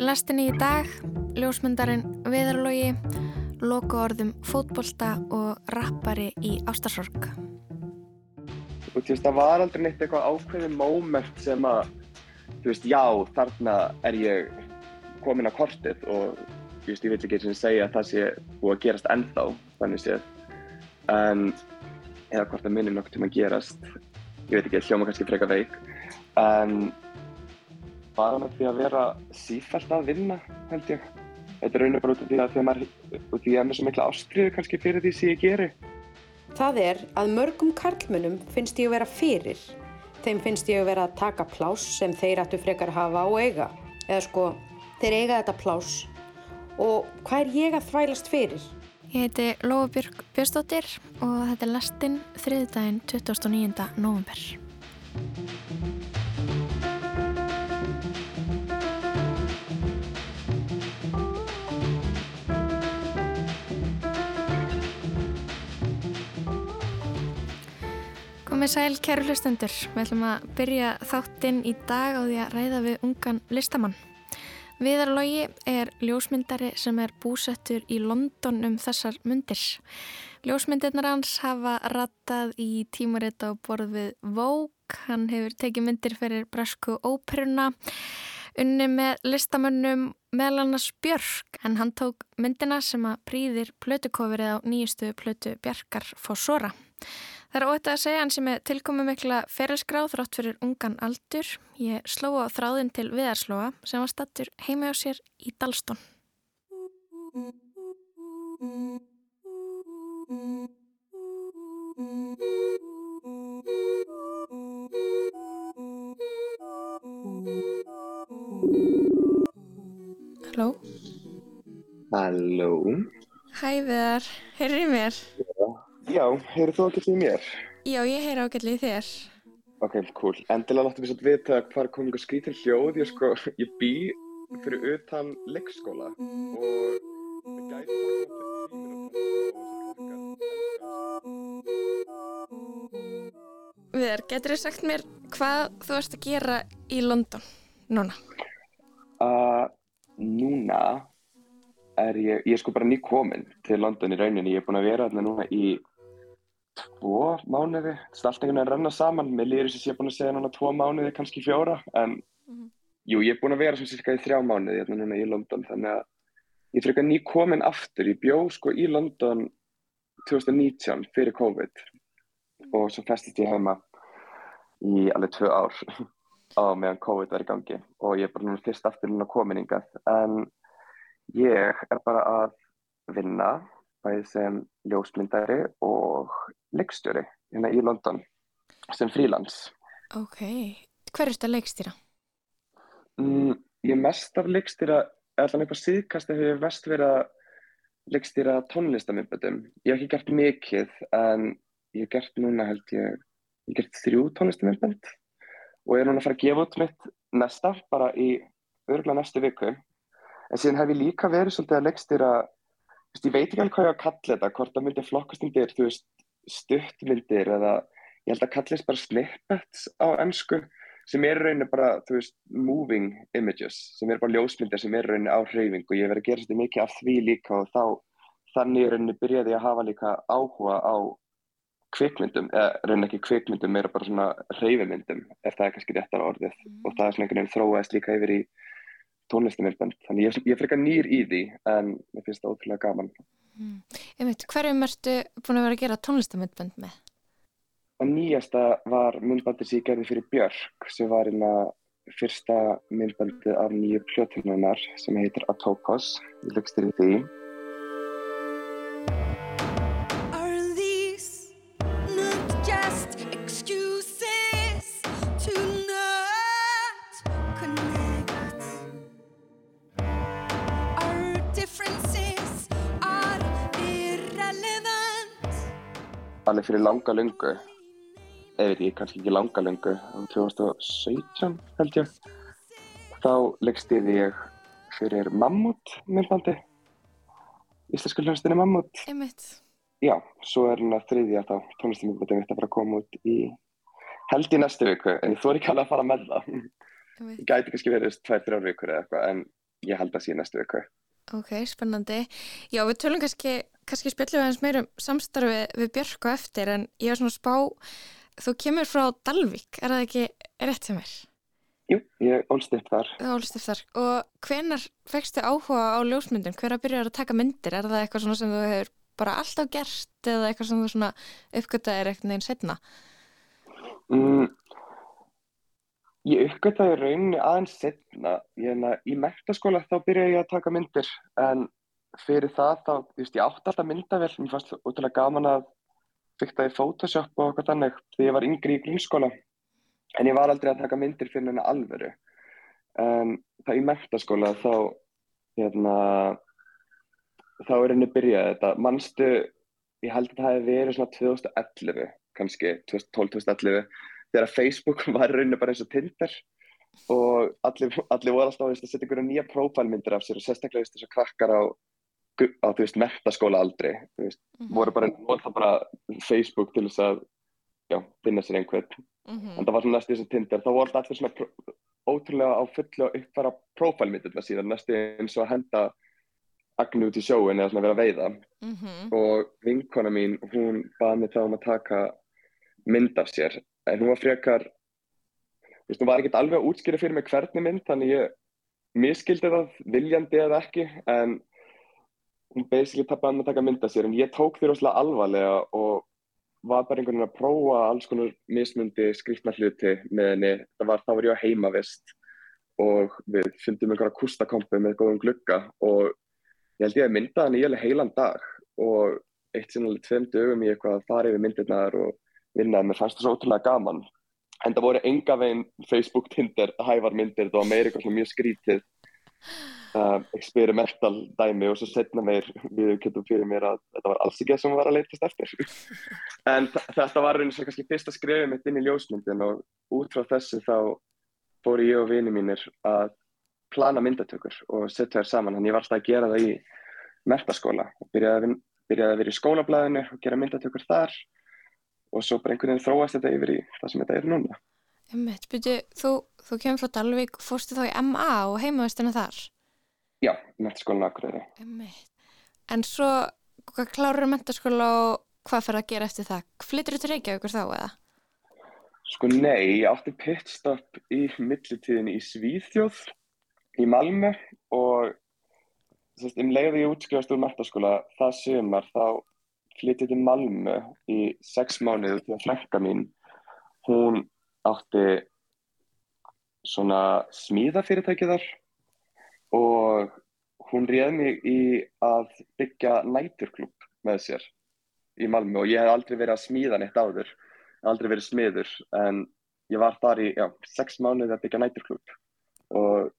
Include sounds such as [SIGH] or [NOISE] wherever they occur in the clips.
lastinni í dag, ljósmyndarinn Viðarlogi, loku orðum fótbolta og rappari í Ástarsorg. Og þú veist, það var aldrei neitt eitthvað ákveðið móment sem að, þú veist, já, þarna er ég komin á kortið og þú veist, ég vil ekki eins og segja að það sé búið að gerast ennþá, þannig séð. En, eða hvort það munir nokkur tíma að gerast, ég veit ekki, hljóma kannski freka veik, en bara með því að vera sífælt að vinna, held ég. Þetta er raun og bara út af því að því að maður, út af því að maður er svo mikla ástriðu kannski fyrir því sem ég geri. Það er að mörgum karlmönnum finnst ég að vera fyrir. Þeim finnst ég að vera að taka plás sem þeir ættu frekar hafa og eiga. Eða sko, þeir eiga þetta plás. Og hvað er ég að þvælast fyrir? Ég heiti Lóabjörg Björnsdóttir og þetta er lastinn þriðdægin 29. november. Komið sæl, kæru hlustendur. Við ætlum að byrja þáttinn í dag á því að ræða við ungan listamann. Viðarlogi er ljósmyndari sem er búsettur í London um þessar myndir. Ljósmyndirnar hans hafa rattað í tímaritt á borð við Vogue. Hann hefur tekið myndir fyrir Brasku óperuna, unni með listamönnum meðal annars Björk, en hann tók myndina sem að príðir plötukofrið á nýjustu plötu Bjarkar Fossora. Það er ótt að segja hann sem er tilkomið mikla ferilskráð þrátt fyrir ungan aldur. Ég sló á þráðin til viðarslóa sem var stattur heima á sér í Dalstón. Halló? Halló? Hæ viðar, heyrðir í mér? Já, heyrðu þú ekki til mér? Já, ég heyr ágætli í þér. Ok, cool. Endilega láttu mér svo að vita hvað kom einhver skrítil hljóð. Ég sko, ég bý fyrir utan leikskóla og komið Viðar, getur þið sagt mér hvað þú ert að gera í London núna? Uh, núna er ég, ég er sko bara nýkomin til London í rauninni. Ég er búin að vera þarna núna í tvo mánuði. Það er alltaf einhvern veginn að renna saman. Þess að ég er búin að segja núna tvo mánuði, kannski fjóra. En mm -hmm. jú, ég er búin að vera sem cirka í þrjá mánuði hérna núna í London. Þannig að ég fyrir eitthvað nýkomin aftur. Ég bjó sko í London 2019 fyrir COVID. Og svo festist ég heima í alveg tvö ár á meðan COVID var í gangi. Og ég er bara núna fyrst aftur núna komin yngað. En ég er bara að vinna bæðið sem ljósmyndari og leikstjóri hérna í London sem frílans. Ok, hver er þetta leikstýra? Mm, ég mest af leikstýra, allan á síðkast hefur ég mest verið að leikstýra tónlistamindböndum. Ég hef ekki gert mikið en ég hef gert núna held ég, ég hef gert þrjú tónlistamindbönd og ég er núna að fara að gefa út mitt næsta bara í örgulega næstu viku. En síðan hef ég líka verið svolítið að leikstýra, ég veit ekki alveg hvað ég á að kalla þetta, hvort það myndir flokkast undir, þú veist, stuttmyndir eða ég held að kallist bara snippets á ennsku sem er rauninni bara, þú veist, moving images, sem er bara ljósmyndir sem er rauninni á hreyfing og ég hef verið að gera svolítið mikið af því líka og þá þannig rauninni byrjaði að hafa líka áhuga á kvikmyndum, eða rauninni ekki kvikmyndum, meira bara svona hreyfimyndum, ef það er kannski réttar orðið mm. og það er svona einhvern veginn þróaðist líka yfir í tónlistamindband, þannig ég, ég er frekar nýr í því en mér finnst það ótrúlega gaman. Mm. Einmitt, hverjum ertu búin að vera að gera tónlistamindband með? Það nýjasta var myndbandi sem ég gerði fyrir Björk sem var einna fyrsta myndbandi af nýju pljótununar sem heitir Atopos, ég þér í því. Alveg fyrir langa lungu eða veit ég, kannski ekki langa lungu á 2017 held ég þá leggstýði ég fyrir Mammut myndbandi Íslenska hljómsdýni Mammut Einmitt. Já, svo er hérna þriðja þá tónlistamindbandi mitt að fara að koma út í held í næstu viku en ég þóri ekki alveg að fara með það ég gæti kannski verið tvær, þrjár vikur eða eitthvað en ég held að sé næstu ykkur. Ok, spennandi. Já, við tölum kannski, kannski spjallum við eins meirum samstarfi við Björk og eftir en ég var svona spá, þú kemur frá Dalvik, er það ekki rétt sem er? Jú, ég ólst upp þar. Það ólst upp þar. Og hvenar fegstu áhuga á ljósmyndum? Hver að byrja að taka myndir? Er það eitthvað sem þú hefur bara alltaf gert eða eitthvað sem þú svona uppgöttaðir eitthvað neginn setna? Mm, ég uppgöttaði rauninni aðeins setna. Ég, í mektaskóla þá byrjaði ég að taka myndir en fyrir það þá, þú veist, ég átti alltaf myndavel. Mér fannst útrúlega gaman að fyrta í Photoshop og eitthvað þannig þegar ég var yngri í grunnskóla. En ég var aldrei að taka myndir fyrir henni alvöru. En það í mektaskóla þá hérna þá er henni byrjað þetta. Mannstu, ég held að það hefði verið svona 2011 kannski 2012-2011 þegar Facebook [LAUGHS] var rauninni bara eins og Tinder. Og allir, allir voru alltaf að setja einhverja nýja prófælmyndir af sér og sérstaklega þess að krakkar á, á þú veist, mektaskóla aldrei þú veist, mm -hmm. voru bara, voru bara Facebook til þess að já, finna sér einhvern mm -hmm. en það var svona næstu þess að Tinder þá voru allir svona ótrúlega á fullu að uppfara prófælmyndirna síðan næstu eins og að henda agnu út í sjóin eða svona vera að veiða mm -hmm. og vinkona mín hún baði mig þá um að taka mynd af sér en hún var frekar þú veist, hún var ekkert alveg að útskýra fyrir mig hvernig mynd þannig ég miskildi það viljandi eða ekki en hún basically tapði að taka mynd af sér en ég tók því rosalega alvarlega og var bara einhvern veginn að prófa alls konar mismundi skriftna hluti með henni. Það var, þá var ég á heimavist og við fundum einhverja kustakompu með góðum glugga og ég held ég að mynda hann í alveg heilan dag og eitt sinna alveg tveim dögum ég eitthvað að fara yfir myndirnar og vinna, mér fannst það svo ótrúlega gaman. En það voru enga veginn Facebook, Tinder, hævar myndir, það var meira eitthvað mjög skrítið uh, experimental dæmi og svo setna meir við getum fyrir mér að þetta var alls ekki það sem var að leytast eftir. [LAUGHS] En þetta var eins og kannski fyrsta skrifið mitt inn í ljósmyndin og út frá þessu þá fór ég og vini mínir að plana myndatökur og setja þér saman, þannig ég var alltaf að gera það í mertaskóla og byrjaði, byrjaði að vera í skólablaðinu og gera myndatökur þar og svo bara einhvern veginn þróast þetta yfir í það sem þetta er núna. Emmett, byrju, þú, þú kemur frá Dalvik, fórstu þá í MA og heimaðustina þar? Já, mentaskólan Akureyri. En svo, hvað klárar mentaskóla og hvað fer að gera eftir það? Flyttir þú til Reykjavíkur þá eða? Sko nei, ég átti pitstop í millitíðinni í Svíþjóð í Malmö og sérst, um leiði ég útskjóðast úr mentaskóla það sömar þá flyttið til Malmö í sex mánuðu til að frekka mín. Hún átti svona smíðafyrirtækið þar. Og hún réð mig í að byggja næturklub með sér í Malmö. Og ég hef aldrei verið að smíða neitt áður, aldrei verið smiður. En ég var þar í já, sex mánuði að byggja næturklub og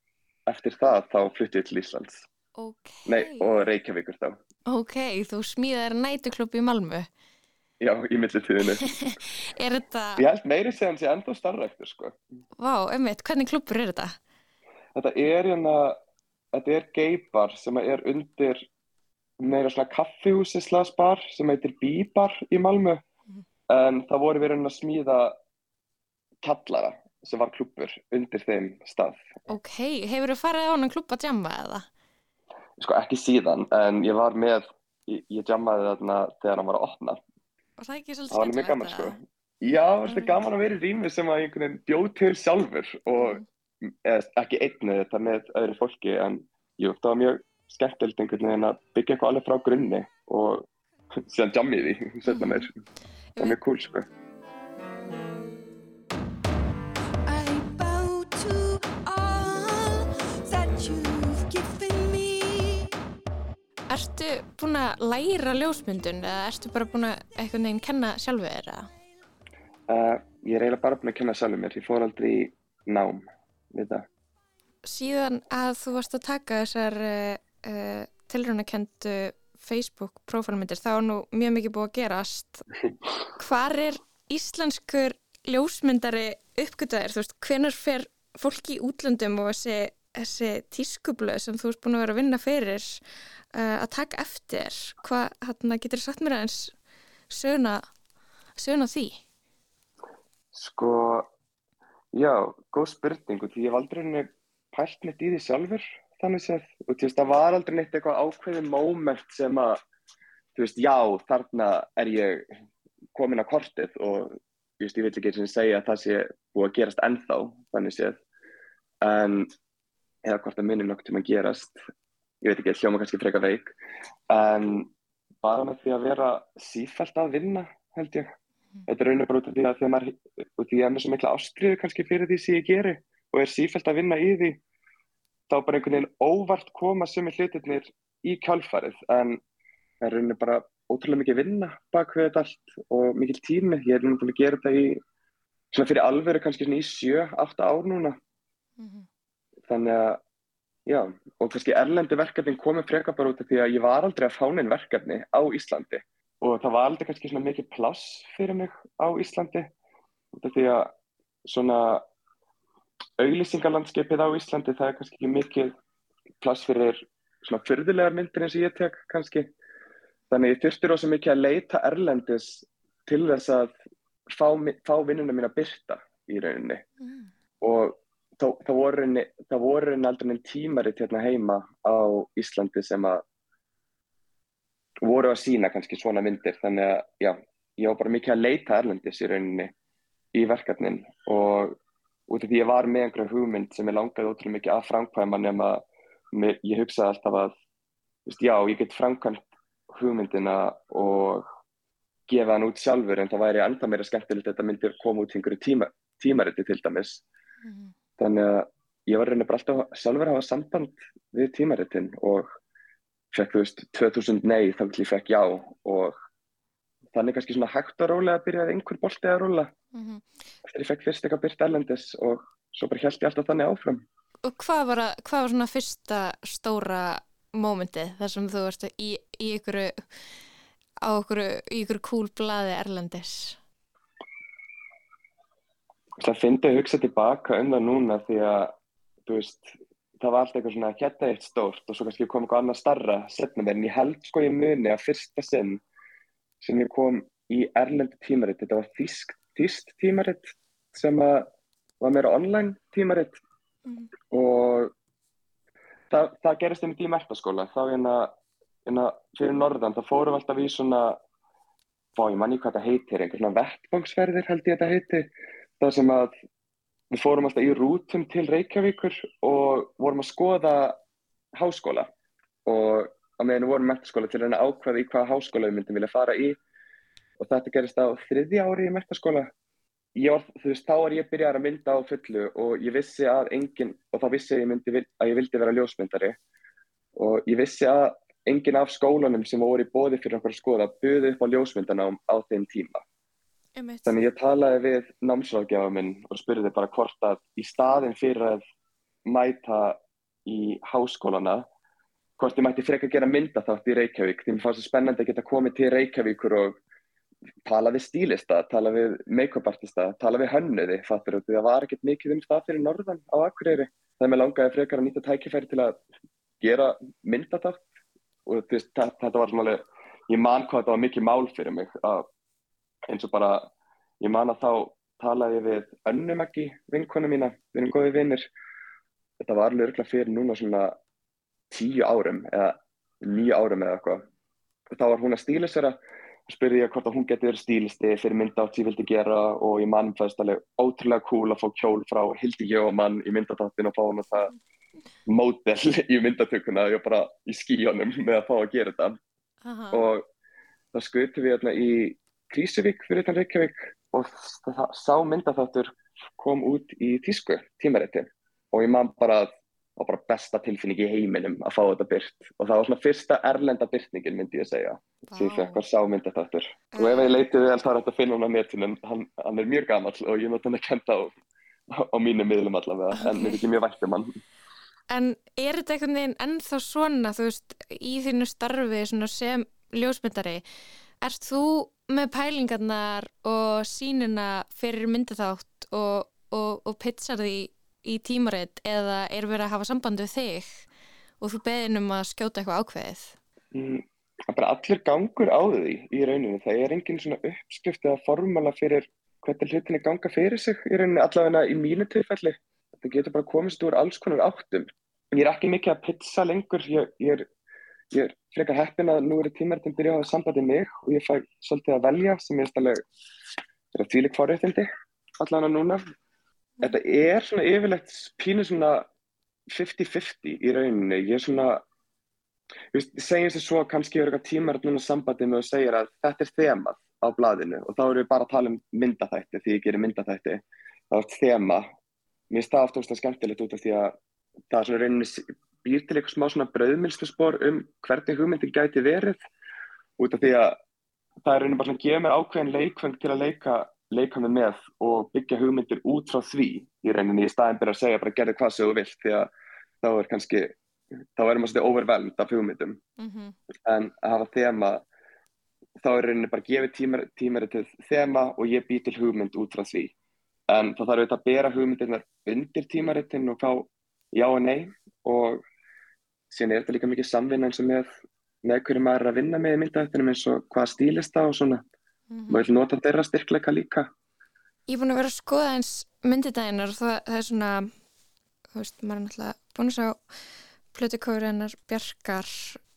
eftir það þá fluttið til Íslands. Okay. Nei, og Reykjavíkur þá. Ok, þú smíðar næturklub í Malmö Já, í millitíðinu [LAUGHS] Er þetta... Ég held meiri séðan sé ennþá starra eftir sko Vá, ummitt, hvernig klubur er þetta? Þetta er hérna þetta er geibar sem er undir meira svona kaffihúsi slagsbar sem heitir Bíbar í Malmö mm. en það voru verið að smíða kallara sem var klubur undir þeim stað. Ok, hefur þú farið á hann klub að jamma eða? Sko ekki síðan en ég var með, ég, ég jammaði þarna þegar hann var að opna. Og það er ekki svolítið skemmt? Það var mjög gaman sko. Já, það var mm. gaman að vera í rými sem að einhvern veginn bjóð til sjálfur og mm eða ekki einni þetta með öðru fólki en jú, það var mjög skemmtilegt einhvern veginn að byggja eitthvað alveg frá grunni og [LAUGHS] síðan jammið því setna mér það er mjög cool sko Ertu búin að læra ljósmyndun eða ertu bara búin að eitthvað neginn kenna sjálfu þér? Uh, ég er eiginlega bara búin að kenna sjálfu mér, ég fór aldrei nám við það. Síðan að þú varst að taka þessar uh, uh, tilrönakendu Facebook prófálmyndir, þá er nú mjög mikið búið að gerast. [LAUGHS] Hvar er íslenskur ljósmyndari uppgötaðir? Þú veist, hvenar fer fólk í útlöndum og þessi, þessi tískublöð sem þú erst búin að vera að vinna fyrir uh, að taka eftir? Hvað, hérna, getur sagt mér aðeins söguna, söguna því? Sko, Já, góð spurning og því ég hef aldrei pælt mitt í því sjálfur þannig séð og þú veist, það var aldrei neitt eitthvað ákveðið moment sem að, þú veist, já, þarna er ég komin á kortið og veist, ég vil ekki eins og segja að það sé búið að gerast ennþá, þannig séð, en eða hvort það munir nokkur til að gerast, ég veit ekki, hljóma kannski freka veik, en bara með því að vera sífælt að vinna, held ég. Þetta er raun og bara út af því að að maður, út af því að maður er svo mikla ástriðu kannski fyrir því sem ég geri og er sífælt að vinna í því þá bara einhvern veginn óvart koma sumi hlutirnir í kjálfarið en það er rauninni bara ótrúlega mikið vinna bak við þetta allt og mikil tími. Ég er rauninni búin að gera þetta í svona fyrir alvöru kannski svona í 7-8 ár núna. Mm -hmm. Þannig að, já, og kannski erlendi verkefnin komið freka bara út af því að ég var aldrei að fána einn verkefni á Íslandi. Og það var aldrei kannski svona mikið plass fyrir mig á Íslandi út af því að svona auglýsingalandskipið á Íslandi það er kannski ekki mikið plass fyrir svona fyrðulegar myndir eins og ég tek kannski. Þannig ég þurfti rosa mikið að leita erlendis til þess að fá, fá vinnuna mín að byrta í rauninni. Mm. og það voru henni aldrei enn tímaritt hérna heima á Íslandi sem að voru að sína kannski svona myndir þannig að já, ég var bara mikið að leita erlendis í rauninni í verkefnin og út af því ég var með einhverju hugmynd sem ég langaði ótrúlega mikið að framkvæma nema ég hugsaði alltaf að veist, já, ég get framkvæmt hugmyndina og gefa hann út sjálfur en það væri enda meira skemmtilegt að þetta myndir koma út í einhverju tíma, tímariti til dæmis mm -hmm. Þannig að ég var reynið bara alltaf sjálfur að hafa samband við tímaritin og fekk þú veist 2000 nei þá til ég fekk já og þannig kannski svona hægt að róla að byrja einhver bolti að róla mm -hmm. eftir ég fekk fyrst eitthvað byrt erlendis og svo bara held ég alltaf þannig áfram. Og hvað var, að, hvað var svona fyrsta stóra mómenti þar sem þú varst í, í ykkur á ykkur, í ykkur kúl blaði erlendis Það finnst að hugsa tilbaka um það núna því að veist það var alltaf eitthvað svona að geta eitt stórt og svo kannski kom eitthvað annað starra setna verðin ég held sko ég muni að fyrsta sinn sem ég kom í erlendu tímaritt, þetta var þýsk týst tímaritt sem var meira online tímaritt mm. Og það, það gerist einmitt í mærtaskóla þá hérna, hérna fyrir norðan þá fórum alltaf í svona fá ég manni hvað þetta heitir einhver svona vettbangsferðir held ég þetta heiti það sem að við fórum alltaf í rútum til Reykjavíkur og vorum að skoða háskóla. Og á meðan við vorum mærtaskóla til að ákvaða í hvaða háskóla við myndum vilja fara í. Og þetta gerist á þriðja ári í metaskóla ég, þú veist, þá er ég byrjað að mynda á fullu og ég vissi að engin, og þá vissi ég myndi, að ég vildi vera ljósmyndari. Og ég vissi að engin af skólanum sem voru í bóði fyrir okkur að skoða buði upp á ljósmyndanám á þeim tíma Einmitt. þannig ég talaði við námsráðgjafa minn og spurði bara hvort að í staðin fyrir að mæta í háskólana hvort ég mætti freka að gera mynda þátt í Reykjavík því mér fannst það spennandi að geta komið til Reykjavíkur og tala við stílista, tala við make-up artista, tala við hönnuði fattur þú, það var ekkert mikið um það fyrir norðan á Akureyri, það er með langaði frekar að nýta tækifæri til að gera myndatátt og þú veist, þetta var svona alveg, ég man hvað þetta var mikið mál fyrir mig að eins og bara, ég man að þá talaði við önnumæki vinkonu mína, við erum góðið vinnir þetta var alveg örgla fyrir núna svona tíu árum eða nýju árum eða eitthvað. Og þá var hún að stíla sér að spurði ég hvort að hún geti verið stílisti fyrir myndátt sem ég vildi gera og ég mann fæst alveg ótrúlega cool að fá kjól frá Hildi Jómann í myndatáttin og fá hún að það mótel í myndatökuna. Og ég var bara í skíjónum með að fá að gera þetta. Aha. og það skuti við í Krísuvík fyrir utan Reykjavík og það sá myndatáttur kom út í tísku tímarétti og ég mann bara að var bara besta tilfinning í heiminum að fá þetta byrt og það var svona fyrsta erlenda byrtningin myndi ég segja wow. sem ég fekk að sá mynda þáttur uh. og ef ég leitið vel er þetta að finna hún á netinum hann, hann er mjög gammal og ég nota hann að kenda á, á mínu miðlum allavega en mér er ekki mjög vægt um hann En er þetta einhvern veginn ennþá svona þú veist, í þínu starfi sem ljósmyndari erst þú með pælingarnar og sínina fyrir myndaþátt og, og, og pizzar því í tímaritt eða er verið að hafa samband við þig og þú beðin um að skjóta eitthvað ákveðið? Mm, bara allir gangur á því í rauninu. Það er engin svona uppskrift eða formala fyrir hvernig hlutinni ganga fyrir sig í rauninu allavega í mínu tilfelli. Það getur bara komist úr alls konar áttum. ég er ekki mikið að pizza lengur, ég, ég er, ég er frekar heppin að nú eru tímaritin byrjað að hafa sambandi mig og ég fæ svolítið að velja sem ég er stærlega þvílik fórréttindi allan að núna. Þetta er svona yfirlegt pínu svona 50-50 í rauninni, ég er svona, ég segjum þessi svo kannski er eitthvað tímaritin núna sambandi með og segir að þetta er þemað á blaðinu og þá eru við bara að tala um myndaþætti því ég gerir myndaþætti, þá er þema, mér er það aftur ósláð skemmtilegt út af því að það er svona rauninni býr til eitthvað smá svona brauðmilsspor um hvernig hugmyndin gæti verið út af því að það er rauninni bara svona að gefa mér ákveðin leikvöng til að leika, leika mig með og byggja hugmyndir út frá því í rauninni í staðin byrja að segja bara gerði hvað sem þú vilt því að þá er kannski þá erum við svona overvelnd af hugmyndum mm -hmm. en að hafa þema þá er rauninni bara að gefa tímari, tímari til þema og ég bý til hugmynd út frá því en það þarf auðvitað að bera hugmyndirnar undir tímaritinn og fá já og nei og síðan er þetta líka mikið samvinna eins og með með hverju maður er að vinna með í myndahættinum eins og hvaða stílist það og svona. Mm -hmm. maður vil nota þeirra styrkleika líka. Ég er búin að vera að skoða eins myndidæginar og það, það er svona þú veist, maður er náttúrulega búin að sjá plötukórunar bjargar.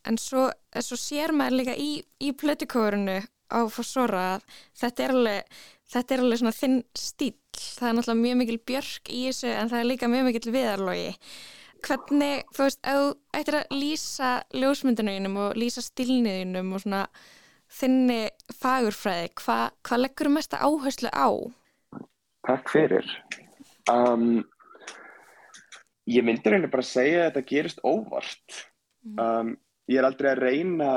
En svo, svo sér maður líka í, í plötukórunu á Fossora að þetta er alveg þetta er alveg svona þinn stíl það er náttúrulega mjög mikil björk í þessu en það er líka mjög mikil viðarlogi hvernig, þú veist, ef þú ættir að lýsa ljósmyndinuðinum og lýsa stilniðinum og svona þinni fagurfræði, hvað hva leggur mest áherslu á? Takk fyrir um, Ég myndir henni bara að segja að þetta gerist óvart mm. um, ég er aldrei að reyna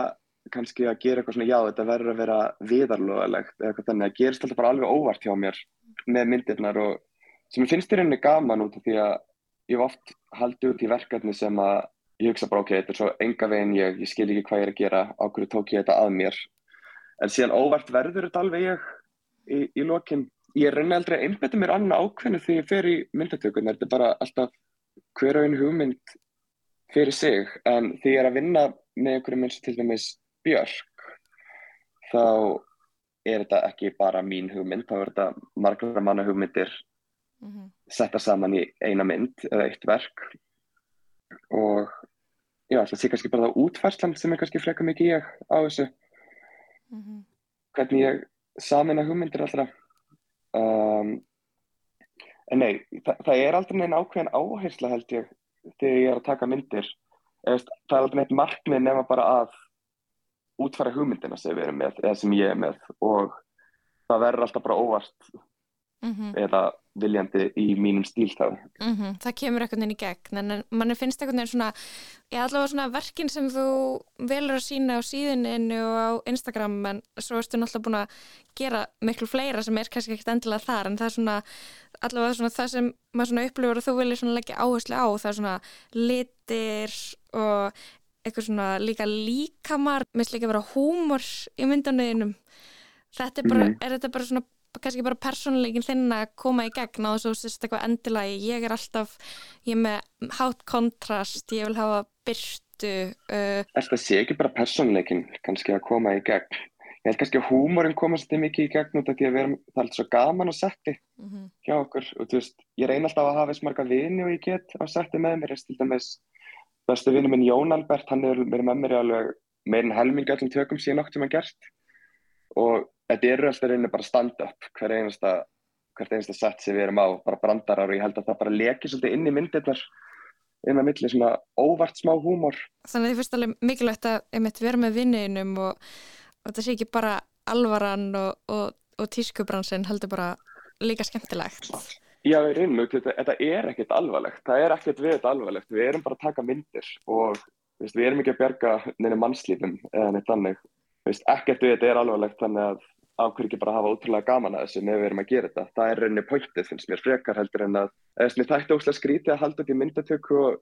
kannski að gera eitthvað svona já þetta verður að vera viðarlóðalegt eða eitthvað þannig að gerist alltaf bara alveg óvart hjá mér með myndirnar og sem ég finnst í rauninni gaman út af því að ég hef oft haldið út í verkefni sem að ég hugsa bara ok, þetta er svo enga veginn ég, ég skil ekki hvað ég er að gera, ákveður tók ég þetta að mér? En síðan óvart verður þetta alveg ég í, í lokin. Ég rauninni aldrei einbeta mér annað ákveðinu þegar ég fer í myndatökun þetta er bara alltaf hver og einu hugmynd fyrir sig. En þegar ég er að vinna með einhverjum eins og til dæmis Björk þá er þetta ekki bara mín hugmynd, þá er þetta margra manna hugmyndir mm -hmm. setta saman í eina mynd eða eitt verk og já, það sé kannski bara það útfærslan sem er kannski freka mikið ég á þessu mm -hmm. hvernig ég samina hugmyndir allra um, en nei, það, það er aldrei neina ákveðin áhersla held ég þegar ég er að taka myndir Eða, það er aldrei neitt markmið nema bara að útfæra hugmyndina sem við erum með eða sem ég er með og það verður alltaf bara óvart mm -hmm. eða viljandi í mínum stíltafi. Mm -hmm. Það kemur eitthvað inn í gegn en mann finnst eitthvað svona, ég allavega svona verkin sem þú velur að sína á síðuninu og á Instagram en svo erstu náttúrulega búin að gera miklu fleira sem er kannski ekkert endilega þar en það er svona allavega svona það sem maður svona upplifur og þú viljið svona leggja áherslu á það er svona litir og eitthvað svona líka líkamar minnst líka vera húmor í myndanuðinum þetta er bara, mm. er þetta bara svona kannski bara persónuleikin þinn að koma í gegn á þess að þú sést eitthvað endilagi ég er alltaf, ég er með hátt kontrast, ég vil hafa byrstu uh... Þetta sé ekki bara persónuleikin kannski að koma í gegn? Ég held kannski að húmórin koma svolítið mikið í gegn út af því að erum, það er alltaf svo gaman að setti mm -hmm. hjá okkur. Og þú veist, ég reyna alltaf að hafa eins marga vini og ég get á setti með mér, ég stilda með bestu vinnu minn Jón Albert, hann er verið með mér alveg meirinn helmingi öllum tökum síðan okkur sem hann gert. Og þetta eru alltaf reynir bara stand-up hver einasta, hvert einasta sett sem við erum á, bara brandarar og ég held að það bara leki svolítið inn í myndirnar inn að milli svona óvart smá húmor. Þannig að þið finnst alveg mikilvægt að einmitt vera með vinninum og, og þetta sé ekki bara alvaran og, og, og tískubransin heldur bara líka skemmtilegt. Já, í rauninu, þetta, þetta er ekkert alvarlegt, það er ekkert við þetta alvarlegt, við erum bara að taka myndir og við erum ekki að berga neina mannslífum eða neitt annað, ekkert við þetta er alvarlegt þannig að áhverjum ekki bara hafa ótrúlega gaman að þessu með við erum að gera þetta, það er rauninni pointið finnst mér frekar heldur en að það er óslægt skrítið að halda upp í myndatöku og,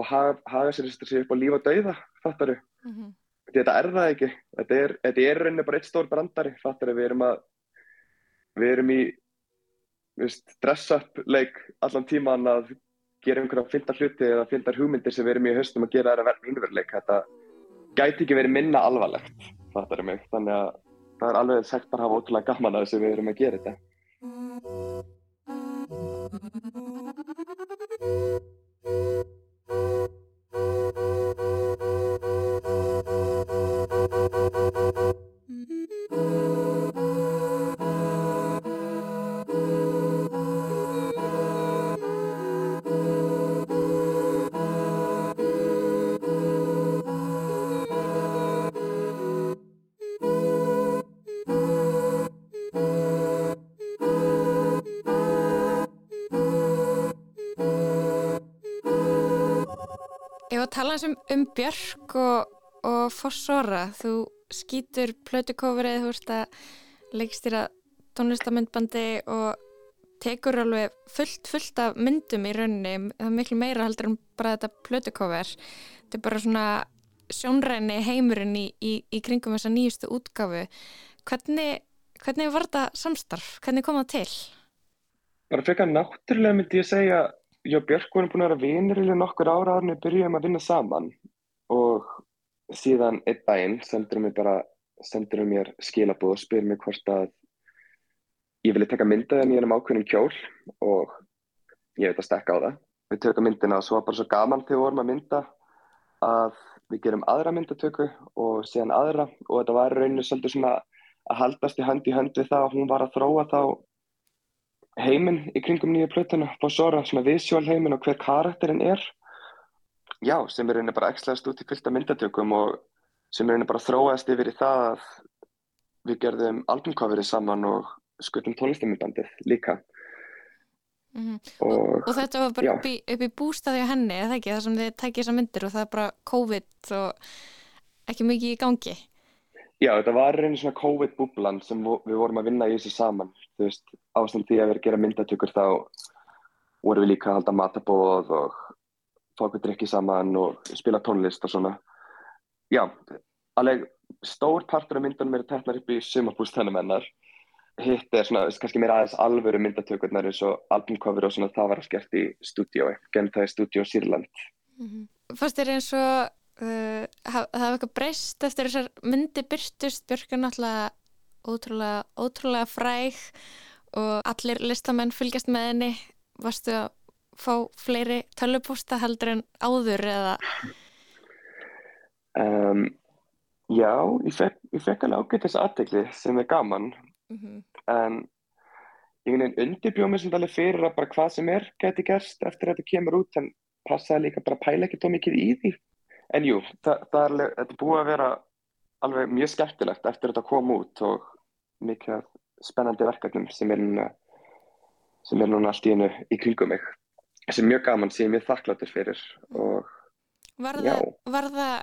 og hafa, hafa sér upp á líf og dauða, fattaru, mm -hmm. þetta er það ekki, þetta er, þetta er rauninni bara eitt stór brandari, fattaru, við erum að, við erum í dress-up leik allan tíman að gera einhverja fylgta hluti eða fylgta hugmyndir sem við erum í höstum að gera það að verða innverðleik þetta gæti ekki verið minna alvarlegt fattar ég mig, þannig að það er alveg sagt bara að hafa ótrúlega gaman að þessu við erum að gera þetta Var að tala um, um Björk og, og Fossora. Þú skýtur plötukofrið, þú veist að leikstýra tónlistamindbandi og tekur alveg fullt, fullt af myndum í rauninni. Það er miklu meira heldur en bara þetta plötukofver. Þetta er bara svona sjónræni heimurinn í, í, í kringum þessa nýjustu útgafu. Hvernig, hvernig var þetta samstarf? Hvernig kom það til? Bara frekar náttúrulega myndi ég segja ég og Björk vorum búin að vera vinir í nokkur ára ára við byrjum að vinna saman. Og síðan einn daginn sendur mér bara sendur mér skilabóð og spyr mér hvort að ég vilja taka myndaði en ég er um ákveðnum kjól og ég veit að stekka á það. Við tökum myndina og svo var bara svo gaman þegar við vorum að mynda að við gerum aðra myndatöku og síðan aðra. Og þetta var rauninu svolítið svona að haldast í hönd í hönd við það að hún var að þróa þá heiminn í kringum nýja plötuna Fossora, svona visual heiminn og hver karakterinn er. Já, sem er rauninni bara ekslaðist út í fylgta myndatökum og sem er rauninni bara þróaðist yfir í það að við gerðum albumcoverið saman og skutum tónlistamindbandið líka. Mm -hmm. og, og þetta var bara upp í, upp í bústaði á henni, eða ekki, það sem þið tækið þessar myndir og það er bara COVID og ekki mikið í gangi. Já, þetta var reyni svona COVID-búblan sem við vorum að vinna í þessu saman. Þú veist, ástand því að vera að gera myndatökur þá vorum við líka að halda matabóð og okkur drikki saman og spila tónlist og svona. Já, alveg stór partur af myndunum eru teknar upp í sumarbústanum hennar. Hitt er svona, kannski mér aðeins alvöru myndatökurnar eins og albumcover og svona það var að skert í stúdiói, genn það í stúdió Sýrland. Mm -hmm. Fannst þér eins og Uh, það hafa eitthvað breyst eftir þessar myndi byrstust Björk er náttúrulega ótrúlega, ótrúlega fræg og allir listamenn fylgjast með henni. Varstu að fá fleiri tölupósta heldur en áður eða? Um, Já, ég fekk, ég fekk alveg ágætt þess aðtegli sem er gaman. Mm -hmm. en ég undirbjóð mér sem alveg fyrir að bara hvað sem er geti gerst eftir að þetta kemur út en passaði líka bara að pæla ekki tó mikið í því. En jú, það, það er, alveg, þetta búið að vera alveg mjög skemmtilegt eftir að þetta kom út og mikið spennandi verkefnum sem er núna sem er núna allt í hennu í kringum mig sem er mjög gaman, sem ég er mjög þakkláttur fyrir og Var það, var það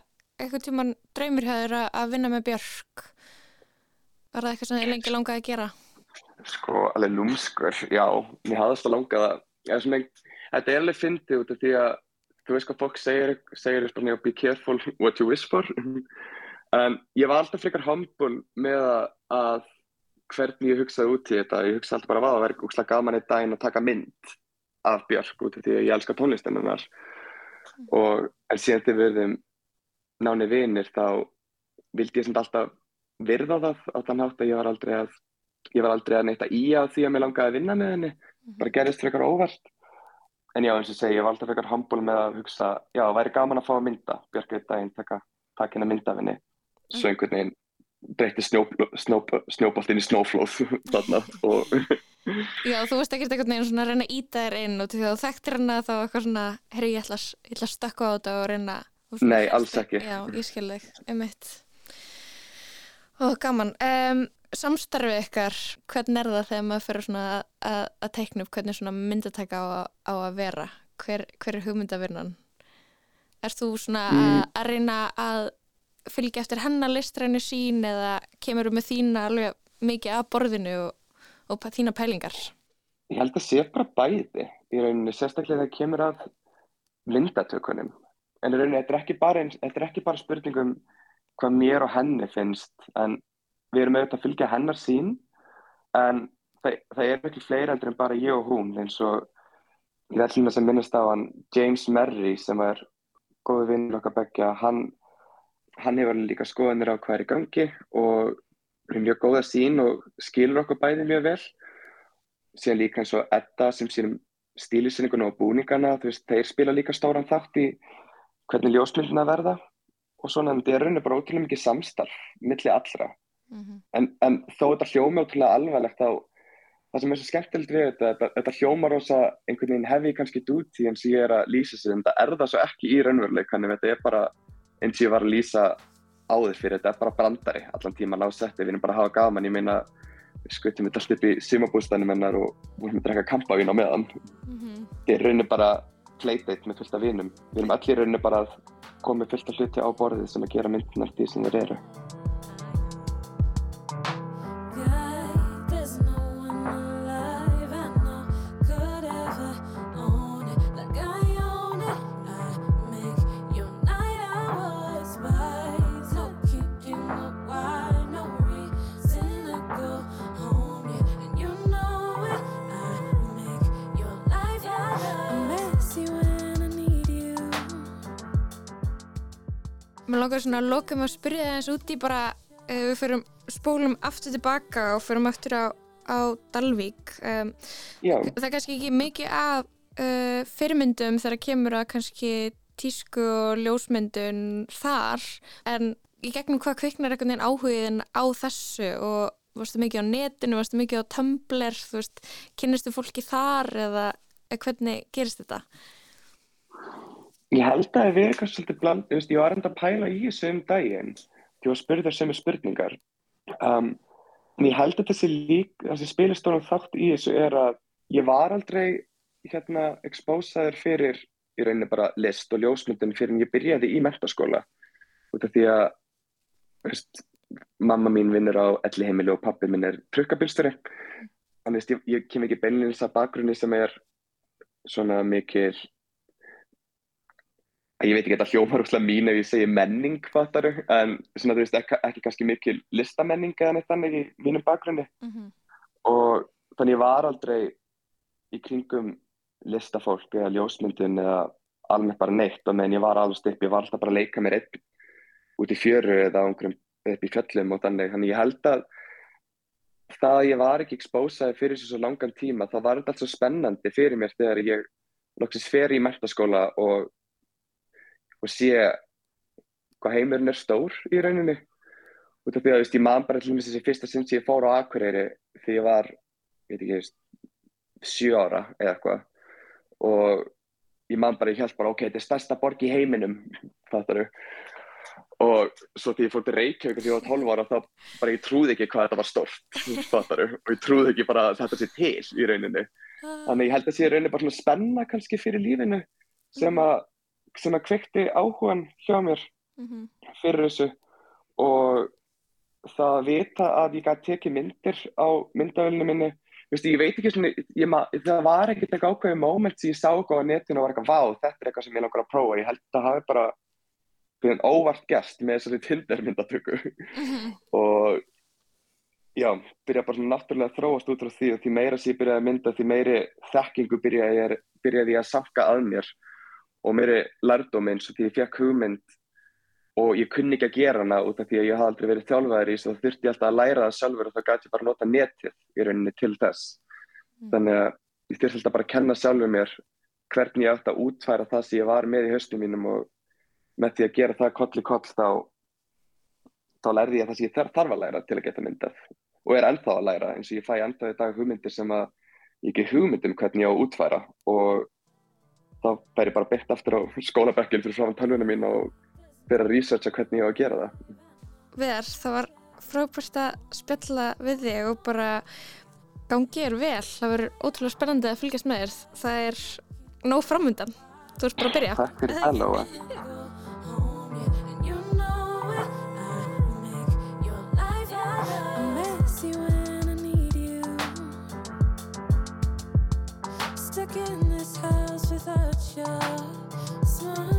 eitthvað tíman draumir höfður að vinna með Björk? Var það eitthvað sem þið lengi langaði að gera? Sko, alveg lúmskur, já mér hafðist að langa það þetta er alveg fyndið út af því að þú veist hvað fólk segir, segir bara, be careful what you wish for en ég var alltaf frekar humble með að hvernig ég hugsaði út í þetta. Ég hugsaði alltaf bara að það væri úrslega gaman eitt daginn að taka mynd af Björk út af því að ég elskar tónlistinnar. Og en síðan þegar við verðum náni vinir þá vildi ég sem alltaf virða það á þann hátt að ég var aldrei að ég var aldrei að neyta í að því að mér langaði að vinna með henni. Bara gerist frekar óvart. En já eins og segi, ég var alltaf frekar hambúl með að hugsa, já það væri gaman að fá að mynda. Björk eitt daginn, taka, taka henn að mynda af henni svo einhvern veginn breytti snjóbolt inn í snóflóð [LAUGHS] þarna og [LAUGHS] Já, þú veist ekki eitthvað neina svona að reyna að íta þér inn og því að þú þekktir henn að þá eitthvað svona herri ég ætla, að stökka á þetta og reyna Nei, alls ekki. Já, ég skil þig, um mitt og gaman. Um, samstarfið ykkar, hvernig er það þegar maður fyrir svona að, teikna upp hvernig svona myndatæka á, á að vera? Hver, hver er hugmyndavinnan? Er þú svona mm. að, að reyna að fylgja eftir hennar listrænu sín eða kemur þú með þína alveg mikið að borðinu og, og þína pælingar? Ég held að sé bara bæði í rauninni, sérstaklega þegar kemur að myndatökunum. En í rauninni, þetta er ekki bara, er ekki bara spurningum hvað mér og henni finnst en við erum auðvitað að fylgja hennar sín en það, það er ekki fleira endur en bara ég og hún eins og ég ætlum að sem minnast á hann James Merry sem er góðu vinnur okkar begja hann, hann hefur líka skoðanir á hvað er í gangi og er mjög góða sín og skilur okkur bæði mjög vel síðan líka eins og Edda sem sínum stílisinningun og búningana veist, þeir spila líka stóran þátt í hvernig ljósmyndina verða og svona en þetta er rauninni bara ótrúlega mikið samstarf millir allra mm -hmm. en, en þó þetta hljóma ótrúlega alvarlegt þá það sem er svo skemmtilegt við þetta þetta, þetta hljóma rosa einhvern veginn hefi kannski dút í eins og ég er að lýsa sig en það er það svo ekki í raunveruleik þannig eins og ég var að lýsa áður fyrir þetta er bara brandari allan tíma lág setti við erum bara að hafa gaman ég meina við skutum þetta alltaf upp í simabústanum hennar og við erum að drekka kampavín á meðan mm -hmm. er rauninni bara playdate með fullt af vinum. Við erum allir rauninu bara að koma fullt af hluti á borðið sem að gera myndinar því sem þeir eru. Mér langar svona að loka með að spyrja það eins út í bara uh, við fyrir spólum aftur tilbaka og fyrir aftur á, á Dalvík um, það er kannski ekki mikið af uh, fyrirmyndum þegar kemur að kannski tísku og ljósmyndun þar en í gegnum hvað kviknar einhvern veginn áhugin á þessu og varstu mikið á netinu, varstu mikið á Tumblr þú veist, kynnistu fólki þar eða hvernig gerist þetta? Ég held að það verið eitthvað svolítið bland, ég, veist, ég var enda að pæla í þessu um daginn því að spyrja þar sem er spurningar. Um, en ég held að þessi þessi spilistónum þátt í þessu er að ég var aldrei hérna expósaður fyrir í rauninni bara list og ljósmyndin fyrir en ég byrjaði í mentaskóla út af því að veist, mamma mín vinnur á elli heimili og pappi minn er trukkabilstöri þannig að ég, ég kem ekki beinleins að bakgrunni sem er svona mikil ég veit ekki þetta hljómar úrslega mín ef ég segi menning fattaru, en svona þú veist ekki, ekki kannski mikil listamenning eða neitt þannig í mínum bakgrunni. Mm -hmm. og þannig ég var aldrei í kringum listafólk eða ljósmyndin eða alveg bara neitt og meðan ég var alveg stipp, ég var alltaf bara að leika mér upp út í fjöru eða umhverjum upp í fjöllum og þannig, þannig ég held að það að ég var ekki expósaði fyrir svo langan tíma, þá var þetta allt svo spennandi fyrir mér þegar ég loksist fer í mertaskóla og og sé hvað heimurinn er stór í rauninni. Út af því að veist, ég man bara til þessi fyrsta sem ég fór á Akureyri því ég var, ég veit ekki, veist, 7 ára eða eitthvað. Og ég man bara, ég held bara, ok, þetta er stærsta borg í heiminum, fattaru og svo því ég fór til Reykjavík því ég var 12 ára þá bara ég trúði ekki hvað þetta var stórt, fattaru og ég trúði ekki bara þetta sé til í rauninni. Þannig ég held að það sé rauninni bara svona spenna kannski fyrir lífinu sem að sem að kveikti áhugan hjá mér mm -hmm. fyrir þessu og það að vita að ég gæti tekið myndir á myndavölinu minni Vistu, ég veit ekki svona, ég, það var ekkert eitthvað ákveðið moment sem ég sá eitthvað á netinu og var eitthvað, vá, þetta er eitthvað sem ég langar að prófa ég held að það hafi bara en óvart gæst með þessari tildermyndatöku mm -hmm. og já, byrja bara svona náttúrulega að þróast út frá því og því meira sem ég byrjaði að mynda því meiri þekkingu byrjaði ég, byrjaði ég að safka að mér og mér er lærdóm eins og því ég fekk hugmynd og ég kunni ekki að gera hana út af því að ég hafði aldrei verið þjálfæður í að þurfti ég alltaf að læra það sjálfur og þá gæti ég bara nota netið í rauninni til þess. Mm. Þannig að ég þurfti alltaf bara að kenna sjálfur mér hvernig ég ætti að útfæra það sem ég var með í höstum mínum og með því að gera það koll í koll þá, þá lærði ég það sem ég þarf að læra til að geta myndað og er ennþá að læra eins og ég fæ ennþá í dag hugmyndir sem að ég ekki hugmyndum hvernig ég á að útfæra og þá fær ég bara bett aftur á skólabekkin fyrir frá tölvunum mín og fyrir að researcha hvernig ég á að gera það. Viðar, það var frábært að spjalla við þig og bara gangið er vel. Það verður ótrúlega spennandi að fylgjast með þér. Það er nóg framöndan. Þú ert bara að byrja. Takk fyrir að lofa. in this house your smile.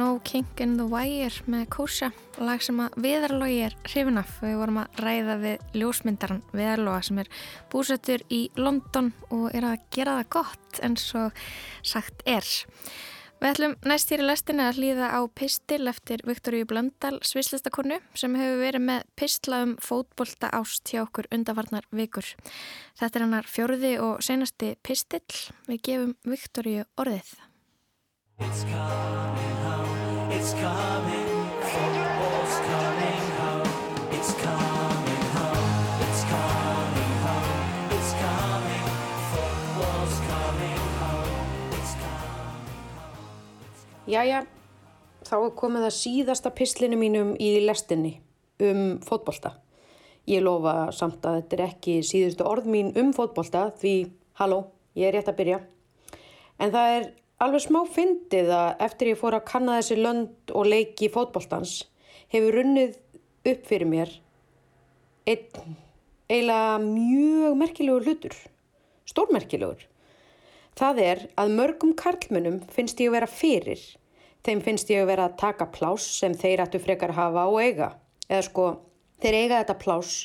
No Kink in the Wire með Kósa, lag sem að Viðarlogi er hrifin af. Við vorum að ræða við ljósmyndaran Viðarloga sem er búsettur í London og er að gera það gott eins og sagt er. Við ætlum næst hér í lestinni að hlýða á pistil eftir Viktoríu Blöndal, svislistakonu, sem hefur verið með pistla um fótbolta ást hjá okkur undarvarnar vikur. Þetta er hennar fjörði og senasti pistill. Við gefum Viktoríu orðið. Jæja, þá er komið að síðasta pislinu mínum í lestinni um fótbolta. Ég lofa samt að þetta er ekki síðustu orð mín um fótbolta því, halló, ég er rétt að byrja. En það er alveg smá fyndið að eftir ég fór að kanna þessi lönd og leiki fótboltans hefur runnið upp fyrir mér einn eiginlega mjög merkilegur hlutur, stórmerkilegur. Það er að mörgum karlmönnum finnst ég að vera fyrir. Þeim finnst ég að vera að taka pláss sem þeir ættu frekar hafa og eiga. Eða sko, þeir eiga þetta pláss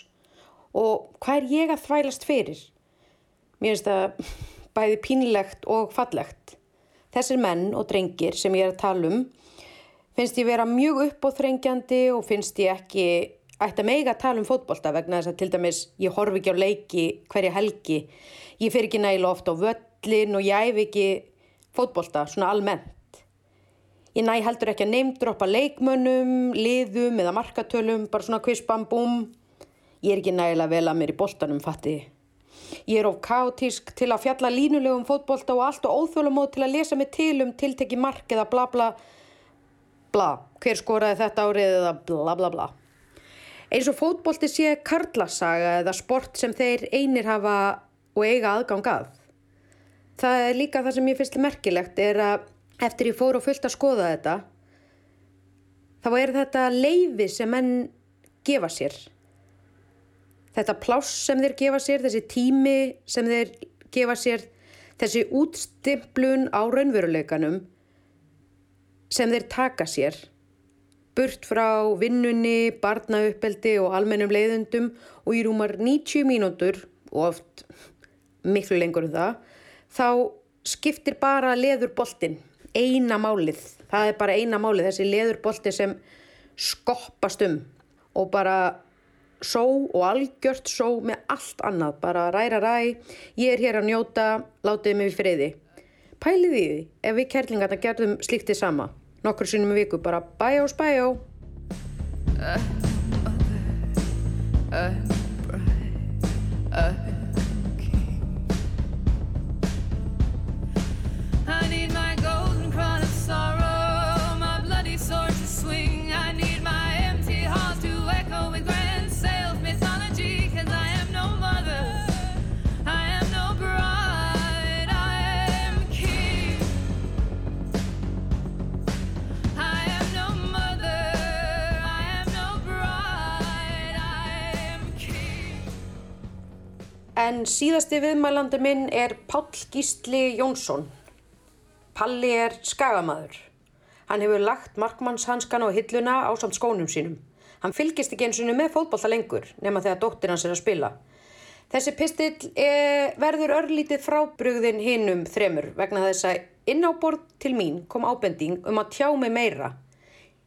og hvað er ég að þvælast fyrir? Mér finnst það [LAUGHS] bæði pínlegt og fallegt. Þessir menn og drengir sem ég er að tala um finnst ég vera mjög uppóþrengjandi og finnst ég ekki ætti að meiga að tala um fótbolta vegna þess að til dæmis ég horfi ekki á leiki hverja helgi. Ég fer ekki nægilega oft á völlin og ég æfi ekki fótbolta svona almennt. Ég næ heldur ekki að neymdroppa leikmönnum, liðum eða markatölum, bara svona kvispam búm. Ég er ekki nægilega vel að mér í boltanum, fatti. Ég er of kátísk til að fjalla línulegum fótbolta og allt og óþjólamóð til að lesa mig til um tiltekki mark eða bla bla bla. Hver skoraði þetta árið eða bla bla bla. Eins og fótbolti sé karlasaga eða sport sem þeir einir hafa og eiga aðgang að. Það er líka það sem ég finnst merkilegt er að eftir ég fór og fullt að skoða þetta þá er þetta leifi sem menn gefa sér. Þetta pláss sem þeir gefa sér, þessi tími sem þeir gefa sér, þessi útstimplun á raunveruleikanum sem þeir taka sér burt frá vinnunni, barnauppeldi og almennum leiðundum og í rúmar 90 mínútur og oft miklu lengur en það, þá skiptir bara leðurboltin, eina málið. Það er bara eina málið, þessi leðurbolti sem skoppast um og bara só og algjört só með allt annað, bara ræra ræ, ég er hér að njóta, látið mig friði. Pælið í því, ef við kærlingarna gerðum slíktið sama, nokkur sinnum í viku, bara bæjó, spæjó. I En síðasti viðmælandi minn er Páll Gísli Jónsson. Palli er skagamaður. Hann hefur lagt markmannshanskan á hilluna á samt skónum sínum. Hann fylgist ekki eins og með fótbolta lengur nema þegar dóttir hans er að spila. Þessi pistill e, verður örlítið frábrugðin hinnum þremur vegna þess að inn á borð til mín kom ábending um að tjá mig meira.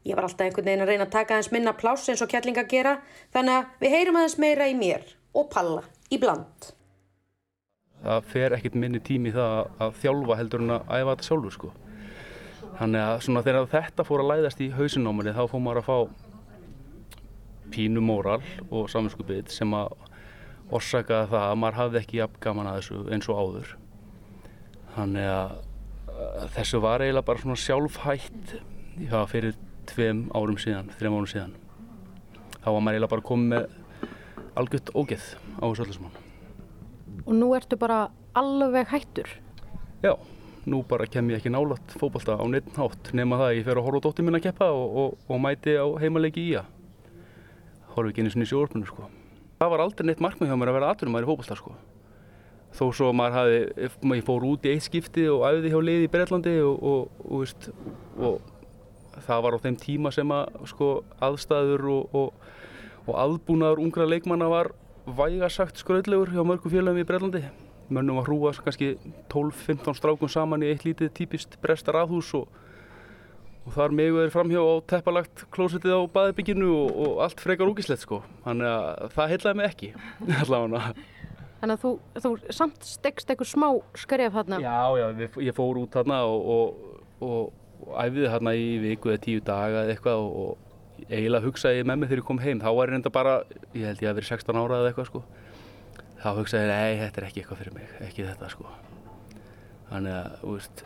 Ég var alltaf einhvern veginn að reyna að taka aðeins minna pláss eins og kjallinga gera þannig að við heyrum aðeins meira í mér og Palla í bland. Það fer ekkert minni tími það að þjálfa heldur en að æfa þetta sjálfur sko. Þannig að svona þegar þetta fór að læðast í hausinn á manni þá fór maður að fá pínu móral og saminskupið sem að orsaka það að maður hafði ekki jafn gaman að þessu eins og áður. Þannig að þessu var eiginlega bara svona sjálfhætt já, fyrir tveim árum síðan, þreim árum síðan. Þá var maður eiginlega bara komið með algjört ógeð á þessu öllu saman. Og nú ertu bara alveg hættur. Já, nú bara kem ég ekki nálat fótbolta á neitt hátt nema það að ég fer að horfa á dóttir mín að keppa og, og, og mæti á heimaleiki í að horfa ekki einu sinni í sjóorpunu sko. Það var aldrei neitt markmið hjá mér að vera aðturum maður í fótbolta sko. Þó svo maður hafi, maður fór út í eitt skipti og æfði hjá liði í Breitlandi og, og, veist, það var á þeim tíma sem að sko, aðstæður og aðbúnaður ungra leikmanna var vægasagt skraudlegur hjá mörgum félagum í Breitlandi. Mönnum var hrúa kannski 12-15 strákum saman í eitt lítið típist bresta raðhús og, og þar megu þeir framhjá á teppalagt klósettið á baðbygginu og, og allt frekar úkislegt sko. Þannig að það heillaði mig ekki [LAUGHS] allavega. Þannig að þú, þú samt stegst einhver smá skref þarna. Já, já, við, ég fór út þarna og, og, æfði þarna í viku eða tíu daga eða eitthvað og, og eiginlega hugsaði ég með mig þegar ég kom heim. Þá var ég reynda bara, ég held ég að verið 16 ára eða eitthvað sko. Þá hugsaði ég, nei, þetta er ekki eitthvað fyrir mig, ekki þetta sko. Þannig að, þú veist,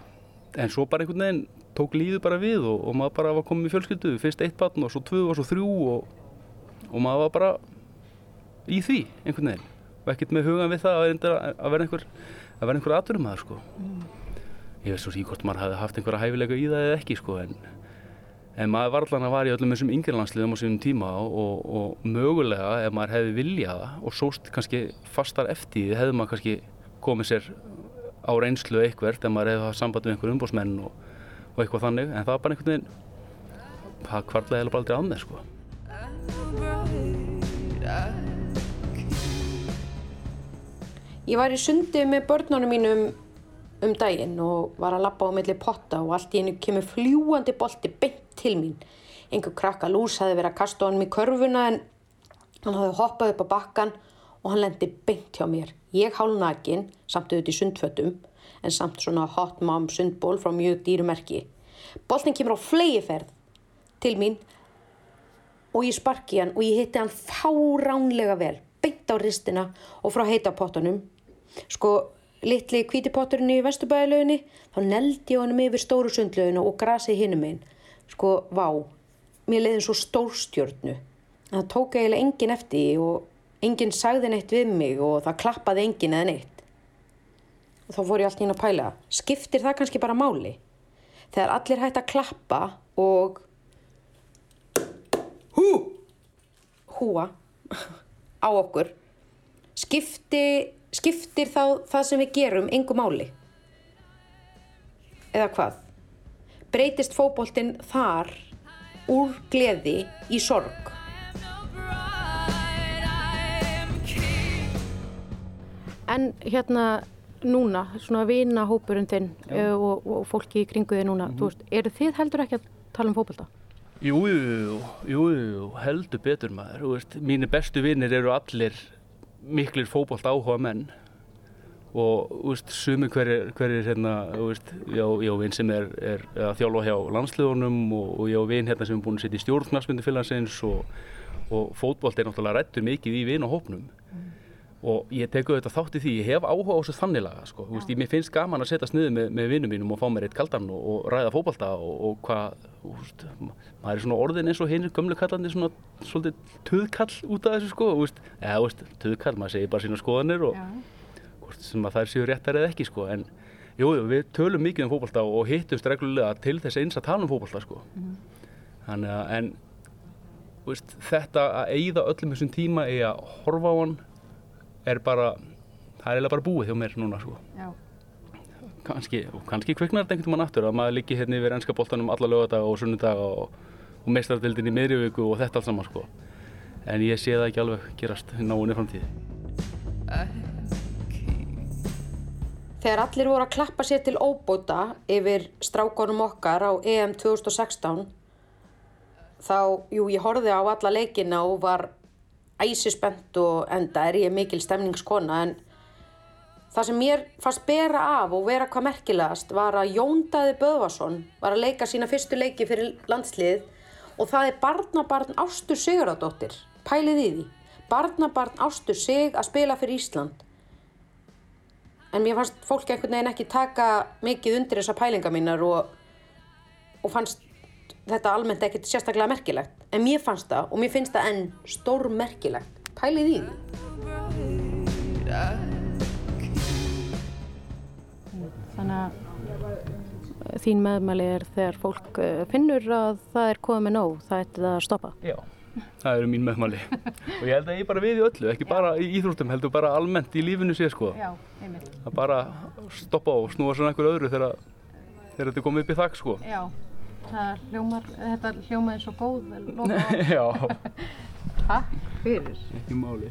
en svo bara einhvern veginn tók lífið bara við og, og maður bara var komið í fjölskyldu, fyrst eitt barn og svo tvö og svo þrjú og, og maður var bara í því einhvern veginn og ekkert með hugan við það að að vera einhver að vera einhver atvinnum að sko. Ég veist svo sík hvort maður hafði haft einhverja hæfilega í það eða ekki sko en, en maður var allan að var í öllum þessum yngirlandsliðum á sínum tíma og, og, mögulega ef maður hefði viljað það og sóst kannski fastar eftir því hefði maður kannski komið sér á reynslu eitthvert ef maður hefði haft samband við einhver umbósmenn og, og eitthvað þannig en það var bara einhvern veginn það kvartlaði heila bara aldrei að mér sko. Ég var í sundi með börnunum mínum um daginn og var að labba á milli potta og allt í einu kemur fljúandi bolti beint til mín. Einhver krakka lús hafði verið að kasta honum í körfuna en hann hafði hoppað upp á bakkan og hann lendi beint hjá mér. Ég hálf nakin, samt auðvitað í sundfötum, en samt svona hot mom sundból frá mjög dýrumerki. Boltin kemur á flegiferð til mín og ég sparki hann og ég hitti hann fáránlega vel, beint á ristina og frá heita pottunum. Sko, litli kvítipotturinn í vesturbæðilöginni, þá neldi ég honum yfir stóru sundlöginu og grasið hinum einn. Sko, vá, mér leiði svo stórstjörnu. Það tók eiginlega enginn eftir og enginn sagði neitt við mig og það klappaði enginn eða neitt. Og þá fór ég allt ín að pæla, skiptir það kannski bara máli? Þegar allir hægt að klappa og hú, húa á okkur, skipti, skiptir þá það sem við gerum engu máli? Eða hvað? Breytist fótboltinn þar úr gleði í sorg? En hérna núna, svona vinahópurinn þinn uh, og, og fólki í kringu þig núna, þú veist, eru þið heldur ekki að tala um fótbolta? Jú, jú, jú, jú, heldur betur maður, þú veist, mínir bestu vinnir eru allir miklir fótbolt áhuga menn og, veist, sumi hverjir, hverjir hérna, já, já, vinn sem er, er að þjálfa hjá landsliðunum og, og já, vinn hérna sem er búin að setja í stjórnarspindu félagsins og, og fótbolt er náttúrulega rættur mikið í vinn og hópnum og ég teku þetta þátt í því, ég hef áhuga á þessu þanniglega sko. Þú veist, ég, finnst gaman að setja sniðu með, með vinnum mínum og fá mér eitt kaldan og, og ræða fótbolta og, og hvað, veist, maður er svona orðin eins og hinir gömlu kallandi svona svolítið töðkall út af þessu sko, eða töðkall, maður segir bara sína skoðanir og hvort sem að þær séu réttar eða ekki sko, en jú, jú, við tölum mikið um fótbolta og hittumst reglulega til þess eins að tala um fótbolta sko. Þannig að, en, þú veist, þetta að eyða öllum þessum tíma í að horfa á hann er bara það er eiginlega bara búið hjá mér núna sko. Já. kannski, og kannski kviknar þetta einhvern veginn aftur að maður liggi hérna yfir ennska boltanum alla lögadaga og sunnudaga og, og meistardildin í miðri viku og þetta allt saman sko. en ég sé það ekki alveg gerast í náinni framtíði Þegar allir voru að klappa sér til óbóta yfir strákonum okkar á EM 2016 þá, jú, ég horfði á alla leikina og var æsispennt og enda er ég mikil stemningskona en það sem mér fannst bera af og vera hvað merkilegast var að Jón Daði Böðvarsson var að leika sína fyrstu leiki fyrir landslið og það er barnabarn Ástur Sigurðardóttir, pælið í því, barnabarn Ástur Sig að spila fyrir Ísland en mér fannst fólk einhvern veginn ekki taka mikið undir þessa pælinga mínar og, og fannst þetta almennt ekkert sérstaklega merkilegt. En mér fannst það og mér finnst það enn stór merkilegt pælið í því. Þannig að þín meðmæli er þegar fólk eh, finnur að það er komið nóg, það ætti það að stoppa. Já, það eru mín meðmáli og ég held að ég bara við í öllu, ekki bara í íþróttum heldur bara almennt í lífinu sé sko. Já, að bara stoppa og snúa svona einhver öðru þegar, þegar þetta er komið upp í þakk sko. Já, hljómar, þetta hljómaði svo góð. [LAUGHS] Já, Takk fyrir. ekki máli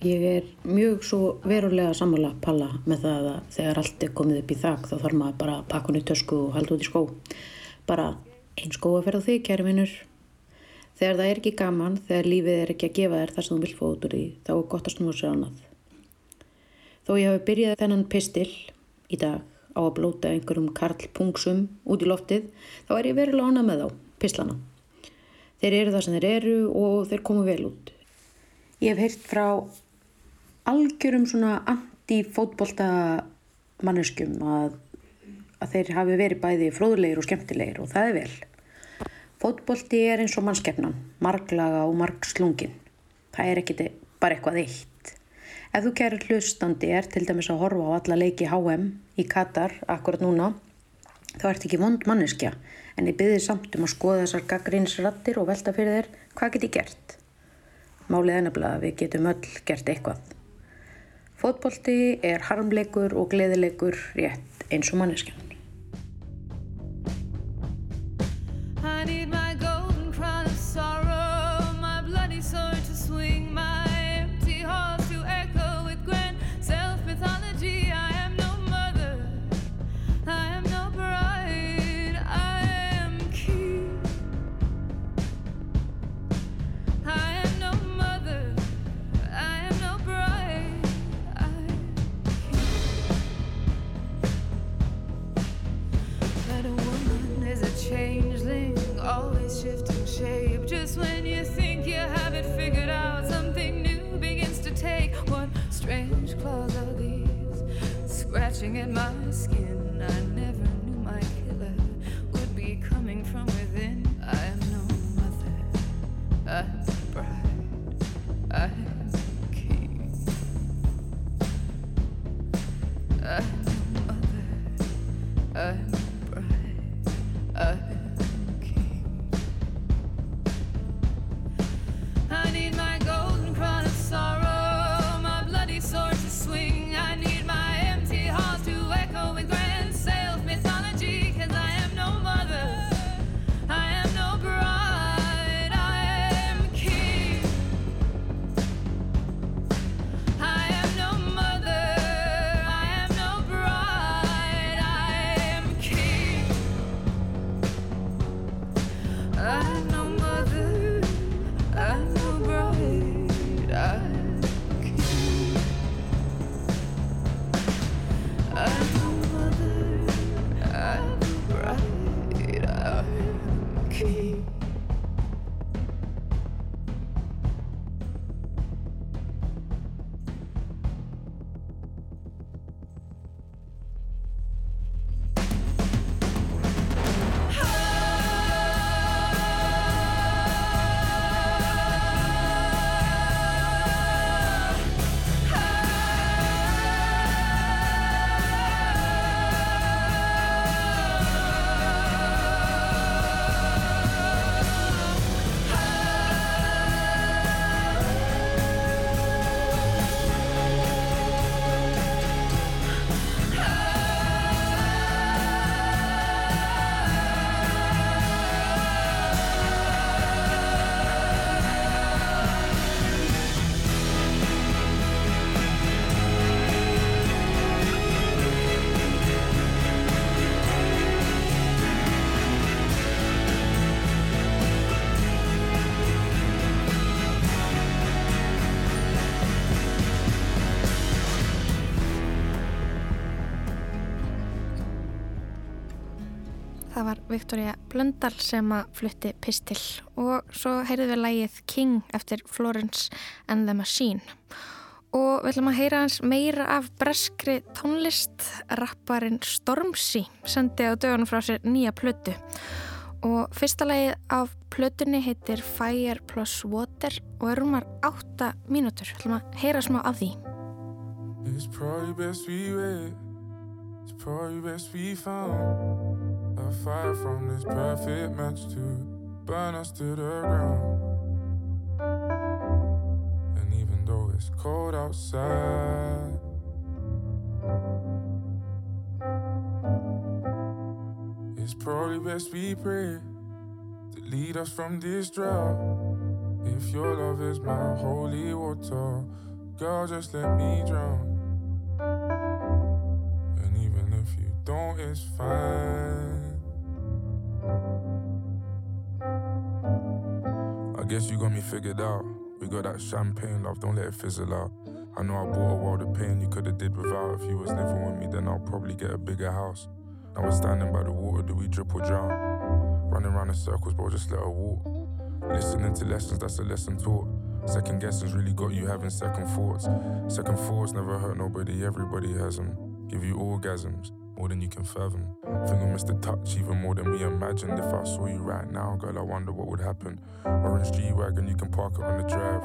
Ég er mjög svo verulega sammála palla með það að þegar allt er komið upp í þak þá þarf maður bara að pakka í tösku og halda út í skó. Bara einn skó að ferða þig, kæri vinnur. Þegar það er ekki gaman, þegar lífið er ekki að gefa þér það sem þú vilt fá út úr því, þá er gott að snúa sér annað. Þó ég hafi byrjað þennan pistil í dag á að blóta einhverjum karlpungsum út í loftið, þá er ég verulega ánað með þá, pislana. Þeir eru það sem þeir eru og þeir komu vel út. Ég hef heyrt frá algjörum svona anti-fótbolta manneskjum að, að þeir hafi verið bæði fróðulegir og skemmtilegir og það er vel. Fótbolti er eins og mannskefnan, marglaga og margslungin. Það er ekki bara eitthvað eitt. Ef þú kærir hlustandi er til dæmis að horfa á alla leiki HM í Katar akkurat núna, þá ert ekki vond manneskja en ég byrði samt um að skoða þessar gaggrínsrattir og velta fyrir þér hvað get ég gert. Málið er nefnilega að við getum öll gert eitthvað. Fótbolti er harmleikur og gleðileikur rétt eins og manneskjan. At my Victoria Blöndal sem að flutti Pistil og svo heyrðum við lægið King eftir Florence and the Machine. Og við ætlum að heyra hans meira af breskri tónlist. Rapparinn Stormzy sendi á dögunum frá sér nýja plötu. Og fyrsta lægið af plötunni heitir Fire plus Water og er rúmar 8 mínútur. Við ætlum að heyra smá af því. It's probably best we wait. It's probably best we found a fire from this perfect match to burn us to the ground. And even though it's cold outside, it's probably best we pray to lead us from this drought. If your love is my holy water, girl, just let me drown. Don't, it's fine. I guess you got me figured out. We got that champagne love, don't let it fizzle out. I know I brought a world of pain you could have did without. If you was living with me, then I'll probably get a bigger house. Now we're standing by the water, do we drip or drown? Running around in circles, bro, just let her walk. Listening to lessons, that's a lesson taught. Second guessing's really got you having second thoughts. Second thoughts never hurt nobody, everybody has them. Give you orgasms, more than you can fathom. Think I missed the touch even more than we imagined. If I saw you right now, girl, I wonder what would happen. Orange G Wagon, you can park it on the drive.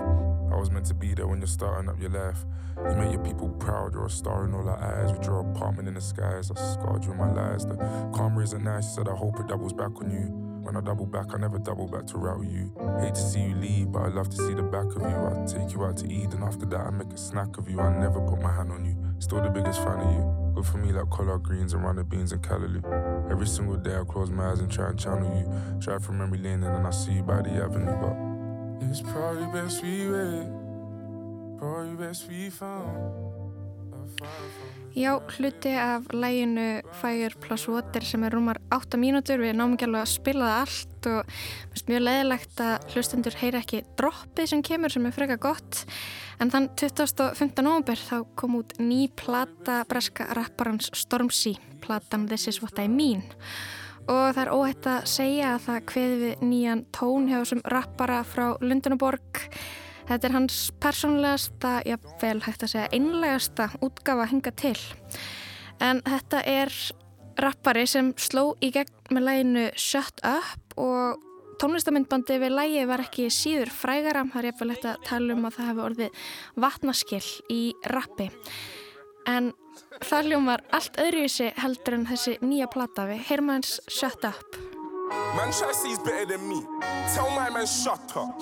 I was meant to be there when you're starting up your life. You make your people proud, you're a star in all our eyes. With your apartment in the skies, I scarred you in my lies. The calm night, she said, I hope it doubles back on you. When I double back, I never double back to route you. Hate to see you leave, but I love to see the back of you. I take you out to eat, and after that, I make a snack of you. I never put my hand on you. Still the biggest fan of you. Good for me like collard greens and runner beans and callaloo. Every single day, I close my eyes and try and channel you. Drive from memory lane, and then I see you by the avenue. But it's probably best we wait. Probably best we found. Já, hluti af læginu Fire plus Water sem er rúmar 8 mínútur, við náum ekki alveg að spila það allt og finnst mjög leiðilegt að hlustendur heyra ekki droppið sem kemur sem er freka gott. En þann 25. november þá kom út ný plata breska rapparans Stormzy, platan This is what I mean. Og það er óhætt að segja að það kveði við nýjan tón hjá þessum rappara frá Lundunaborg Þetta er hans persónlegasta, jafnvel hægt að segja einlegasta útgafa hinga til. En þetta er rappari sem sló í gegn með læginu Shut Up og tónlistamindbandi við lægi var ekki síður frægara. Það er jafnvel hægt að tala um að það hefði orðið vatnaskill í rappi. En það hljómar allt öðruvísi heldur en þessi nýja plata við. Heyrum aðeins Shut Up. Man try to say he's better than me. Tell my man shut up.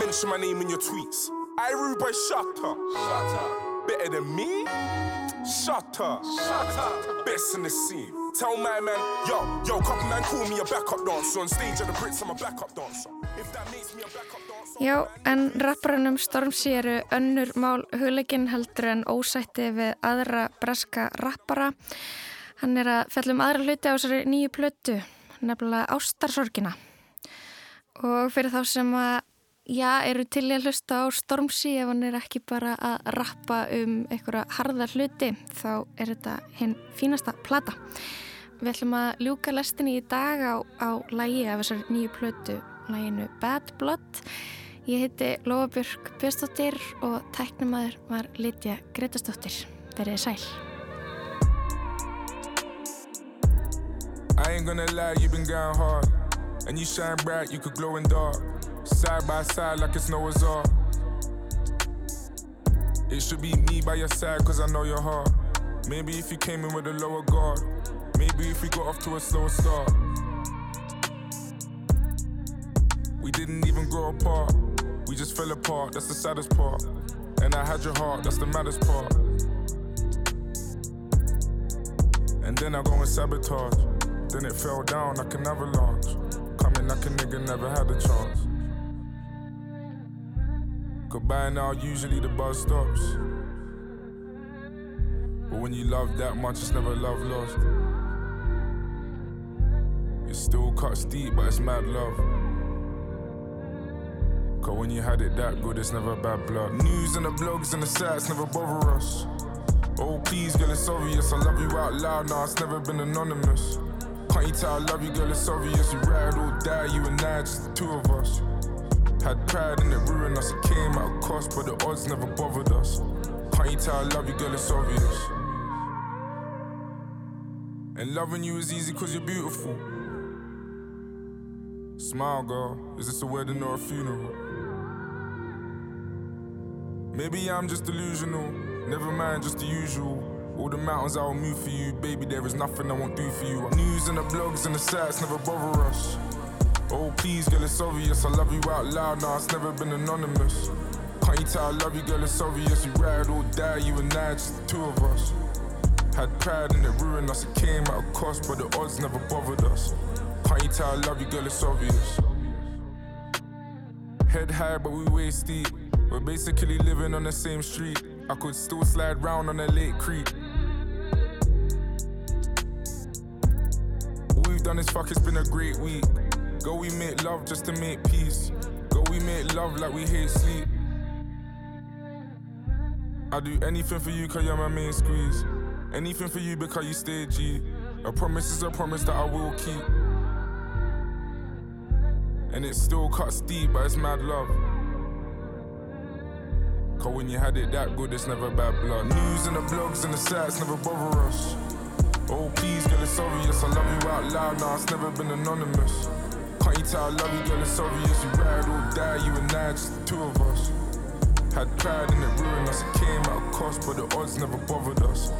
Mention my name in your tweets. I rude boy shut up. Better than me? Shut up. Best in the scene. Tell my man, yo, yo, couple man call me a backup dancer. On stage at the Brits, I'm a backup dancer. If that makes me a backup dancer. Já, en rapparannum Stormzy eru önnur mál hugleikin heldur en ósætti við aðra breska rappara. Hann er að fjalla um aðra hluti á þessari nýju plötu, nefnilega ástarsorgina. Og fyrir þá sem að, já, eru til að hlusta á Stormzy ef hann er ekki bara að rappa um einhverja harða hluti, þá er þetta hinn fínasta plata. Við ætlum að ljúka lestinni í dag á, á lægi af þessari nýju plötu, læginu Bad Blood. Ég heiti Lóa Björk Björnsdóttir og tæknumæður var Lítja Gretastóttir. Verið sæl. I ain't gonna lie, you been going hard. And you shine bright, you could glow in dark. Side by side like it's Noah's Ark. It should be me by your side, cause I know your heart. Maybe if you came in with a lower guard. Maybe if we got off to a slower start. We didn't even grow apart. We just fell apart, that's the saddest part. And I had your heart, that's the maddest part. And then I go and sabotage. Then it fell down like an avalanche. Coming like a nigga never had a chance. Goodbye now, usually the buzz stops. But when you love that much, it's never love lost. It still cuts deep, but it's mad love. Cause when you had it that good, it's never bad blood. News and the blogs and the sites never bother us. Oh, please, girl, it's obvious. I love you out loud now, it's never been anonymous. You tell I love you, girl? It's obvious. You ride or die, you and I, just the two of us. Had pride and it ruined us. It came a cost, but the odds never bothered us. Can't you tell I love you, girl? It's obvious. And loving you is easy cause you're beautiful. Smile, girl. Is this a wedding or a funeral? Maybe I'm just delusional. Never mind, just the usual. All the mountains I will move for you, baby. There is nothing I won't do for you. News and the blogs and the sites never bother us. Oh, please, girl, it's obvious. I love you out loud now, it's never been anonymous. Can't you tell I love you, girl? It's obvious. You ride or die, you and I, just the two of us. Had pride and it ruined us. It came at a cost, but the odds never bothered us. Can't you tell I love you, girl? It's obvious. Head high, but we waist deep. We're basically living on the same street. I could still slide round on a late creek. Done is fuck, it's been a great week. Go, we make love just to make peace. Go, we make love like we hate sleep. I do anything for you cause you're my main squeeze. Anything for you because you stay G. A promise is a promise that I will keep. And it still cuts deep, but it's mad love. Cause when you had it that good, it's never bad blood. News and the blogs and the sites never bother us. Oh, please, girl, it's obvious. I love you out loud now, it's never been anonymous. Can't you tell I love you, girl, it's obvious. You ride or die, you and I, just the two of us. Had pride and it ruined us. It came at a cost, but the odds never bothered us.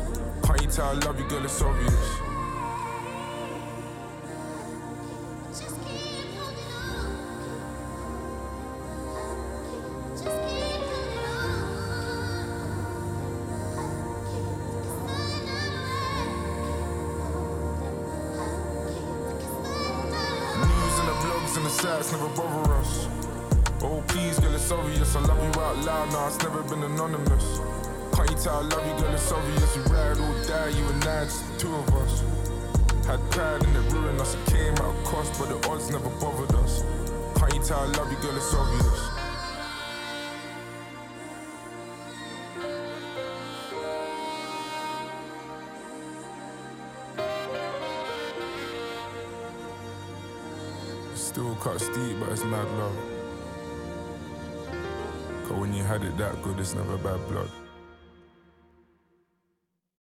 Can't you tell I love you, girl, it's obvious. never wrote Cuts deep, but it's mad love. Cause when you had it that good, it's never bad blood.